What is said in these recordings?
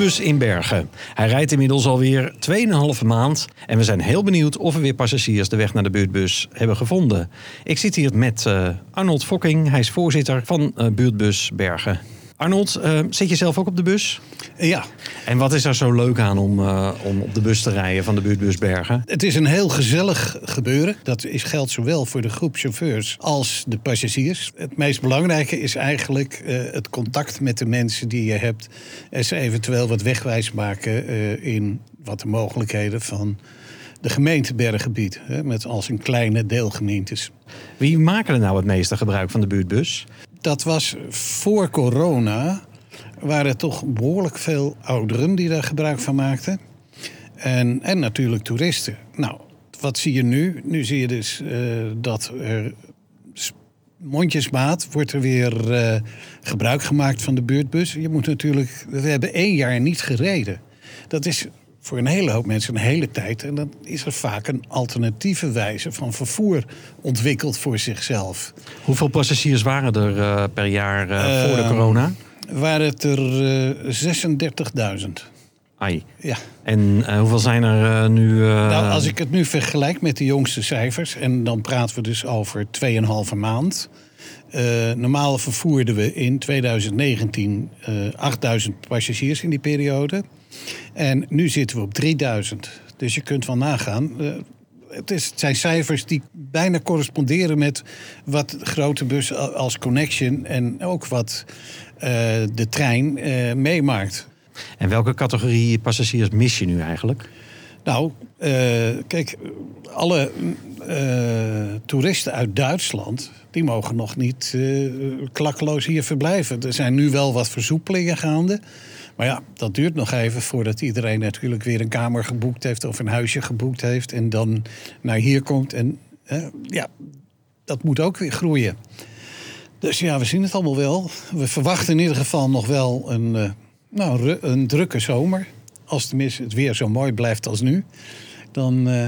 buurtbus in Bergen. Hij rijdt inmiddels alweer 2,5 maand. En we zijn heel benieuwd of er weer passagiers de weg naar de buurtbus hebben gevonden. Ik zit hier met uh, Arnold Fokking. Hij is voorzitter van uh, buurtbus Bergen. Arnold, uh, zit je zelf ook op de bus? Ja. En wat is er zo leuk aan om, uh, om op de bus te rijden van de buurtbus Bergen? Het is een heel gezellig gebeuren. Dat is, geldt zowel voor de groep chauffeurs als de passagiers. Het meest belangrijke is eigenlijk uh, het contact met de mensen die je hebt. En ze eventueel wat wegwijs maken in wat de mogelijkheden van de gemeente Berggebied. Hè, met als een kleine deelgemeentes. Wie maken er nou het meeste gebruik van de buurtbus? Dat was voor corona. Waren toch behoorlijk veel ouderen die daar gebruik van maakten. En, en natuurlijk toeristen. Nou, wat zie je nu? Nu zie je dus uh, dat er mondjesmaat wordt er weer uh, gebruik gemaakt van de buurtbus. Je moet natuurlijk. We hebben één jaar niet gereden. Dat is voor een hele hoop mensen een hele tijd. En dan is er vaak een alternatieve wijze van vervoer ontwikkeld voor zichzelf. Hoeveel passagiers waren er uh, per jaar uh, voor de corona? Waren het er 36.000. Ai. Ja. En hoeveel zijn er nu? Nou, als ik het nu vergelijk met de jongste cijfers, en dan praten we dus over 2,5 maand. Normaal vervoerden we in 2019 uh, 8000 passagiers in die periode. En nu zitten we op 3000. Dus je kunt wel nagaan. Uh, het, is, het zijn cijfers die bijna corresponderen met wat grote bussen als Connection en ook wat de trein meemaakt. En welke categorie passagiers mis je nu eigenlijk? Nou, uh, kijk, alle toeristen uit Duitsland... die mogen nog niet klakkeloos hier verblijven. Er zijn nu wel wat versoepelingen gaande. Maar ja, dat duurt nog even voordat iedereen natuurlijk weer een kamer geboekt heeft... of een huisje geboekt heeft en dan naar hier komt. En ja, dat moet ook weer groeien. Dus ja, we zien het allemaal wel. We verwachten in ieder geval nog wel een, nou, een drukke zomer als tenminste het weer zo mooi blijft als nu, dan, uh,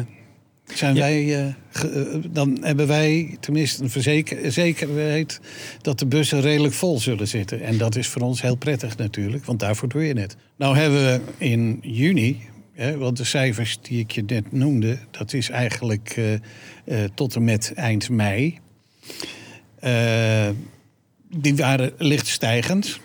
zijn ja. wij, uh, ge, uh, dan hebben wij tenminste een verzeker, zekerheid dat de bussen redelijk vol zullen zitten. En dat is voor ons heel prettig natuurlijk, want daarvoor doe je het. Nou hebben we in juni, hè, want de cijfers die ik je net noemde, dat is eigenlijk tot en met eind mei. die waren licht stijgend.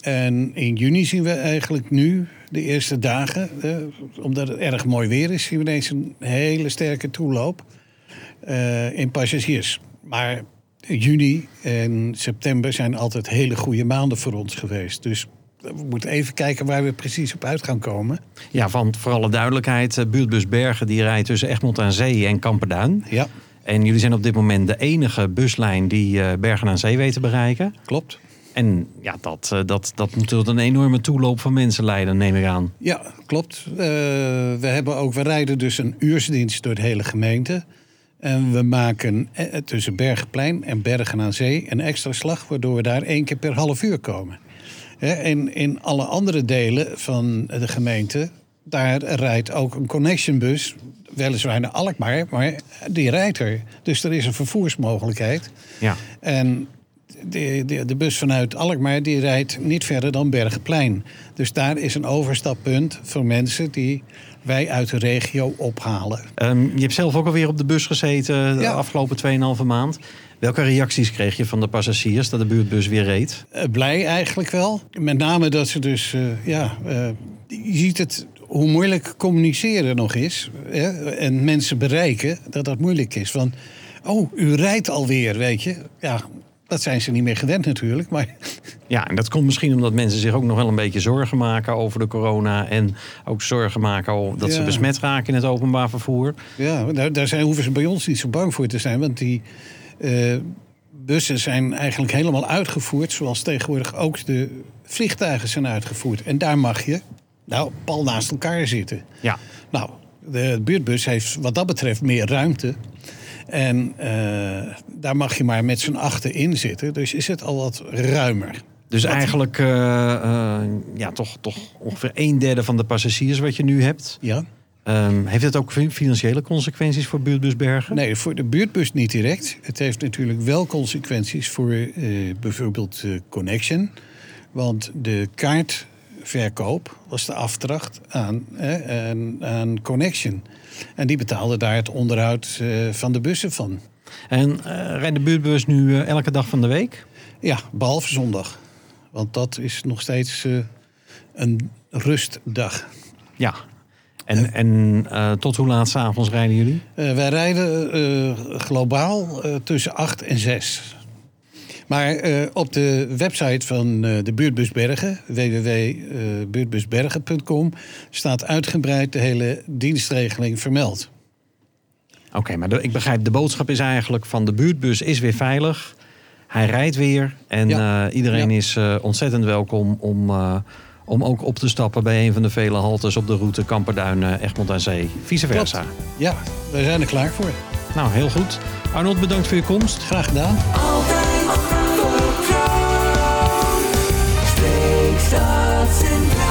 En in juni zien we eigenlijk nu, de eerste dagen, eh, omdat het erg mooi weer is, zien we ineens een hele sterke toeloop uh, in passagiers. Maar juni en september zijn altijd hele goede maanden voor ons geweest. Dus we moeten even kijken waar we precies op uit gaan komen. Ja, want voor alle duidelijkheid, buurtbus Bergen die rijdt tussen Egmond aan Zee en Kamperduin. Ja. En jullie zijn op dit moment de enige buslijn die Bergen aan Zee weet te bereiken. Klopt. En ja, dat, dat, dat moet tot een enorme toeloop van mensen leiden, neem ik aan. Ja, klopt. Uh, we, hebben ook, we rijden dus een uursdienst door de hele gemeente. En we maken tussen Bergenplein en Bergen aan Zee een extra slag... waardoor we daar één keer per half uur komen. En in alle andere delen van de gemeente... daar rijdt ook een connectionbus, weliswaar naar Alkmaar... maar die rijdt er. Dus er is een vervoersmogelijkheid. Ja. En de, de, de, bus vanuit Alkmaar die rijdt niet verder dan Bergenplein. Dus daar is een overstappunt voor mensen die wij uit de regio ophalen. Um, je hebt zelf ook alweer op de bus gezeten de ja. afgelopen 2,5 maand. Welke reacties kreeg je van de passagiers dat de buurtbus weer reed? Uh, blij eigenlijk wel. Met name dat ze dus, uh, ja, uh, je ziet het hoe moeilijk communiceren nog is. Hè, en mensen bereiken dat dat moeilijk is. Van, oh, u rijdt alweer, weet je. Ja, dat zijn ze niet meer gewend natuurlijk. Maar... Ja, en dat komt misschien omdat mensen zich ook nog wel een beetje zorgen maken over de corona. En ook zorgen maken dat ja. ze besmet raken in het openbaar vervoer. Ja, daar, daar zijn, hoeven ze bij ons niet zo bang voor te zijn. Want die uh, bussen zijn eigenlijk helemaal uitgevoerd. Zoals tegenwoordig ook de vliegtuigen zijn uitgevoerd. En daar mag je nou pal naast elkaar zitten. Ja. Nou, de buurtbus heeft wat dat betreft meer ruimte. En uh, daar mag je maar met z'n achter in zitten. Dus is het al wat ruimer. Dus wat... eigenlijk uh, uh, ja, toch, toch ongeveer een derde van de passagiers wat je nu hebt. Ja. Um, heeft het ook financiële consequenties voor Buurtbus Bergen? Nee, voor de buurtbus niet direct. Het heeft natuurlijk wel consequenties voor bijvoorbeeld Connection. Want de kaart verkoop was de afdracht aan, hè, aan, aan Connection. En die betaalde daar het onderhoud eh, van de bussen van. En eh, rijdt de buurtbus nu eh, elke dag van de week? Ja, behalve zondag. Want dat is nog steeds eh, een rustdag. Ja. En, en eh, tot hoe laat s'avonds rijden jullie? Eh, wij rijden eh, globaal eh, tussen 8 en 6. Maar eh, op de website van eh, de Buurtbus Bergen, www.buurtbusbergen.com, staat uitgebreid de hele dienstregeling vermeld. Oké, maar de- ik begrijp, de boodschap is eigenlijk van de buurtbus is weer veilig. Hij rijdt weer en Ja. eh, iedereen Ja. is eh, ontzettend welkom om, eh, om ook op te stappen bij een van de vele haltes op de route Kamperduin, Egmond aan Zee. Vice versa. Klopt. Ja, wij zijn er klaar voor. Nou, heel goed. Arnold, bedankt voor je komst. Graag gedaan. us in.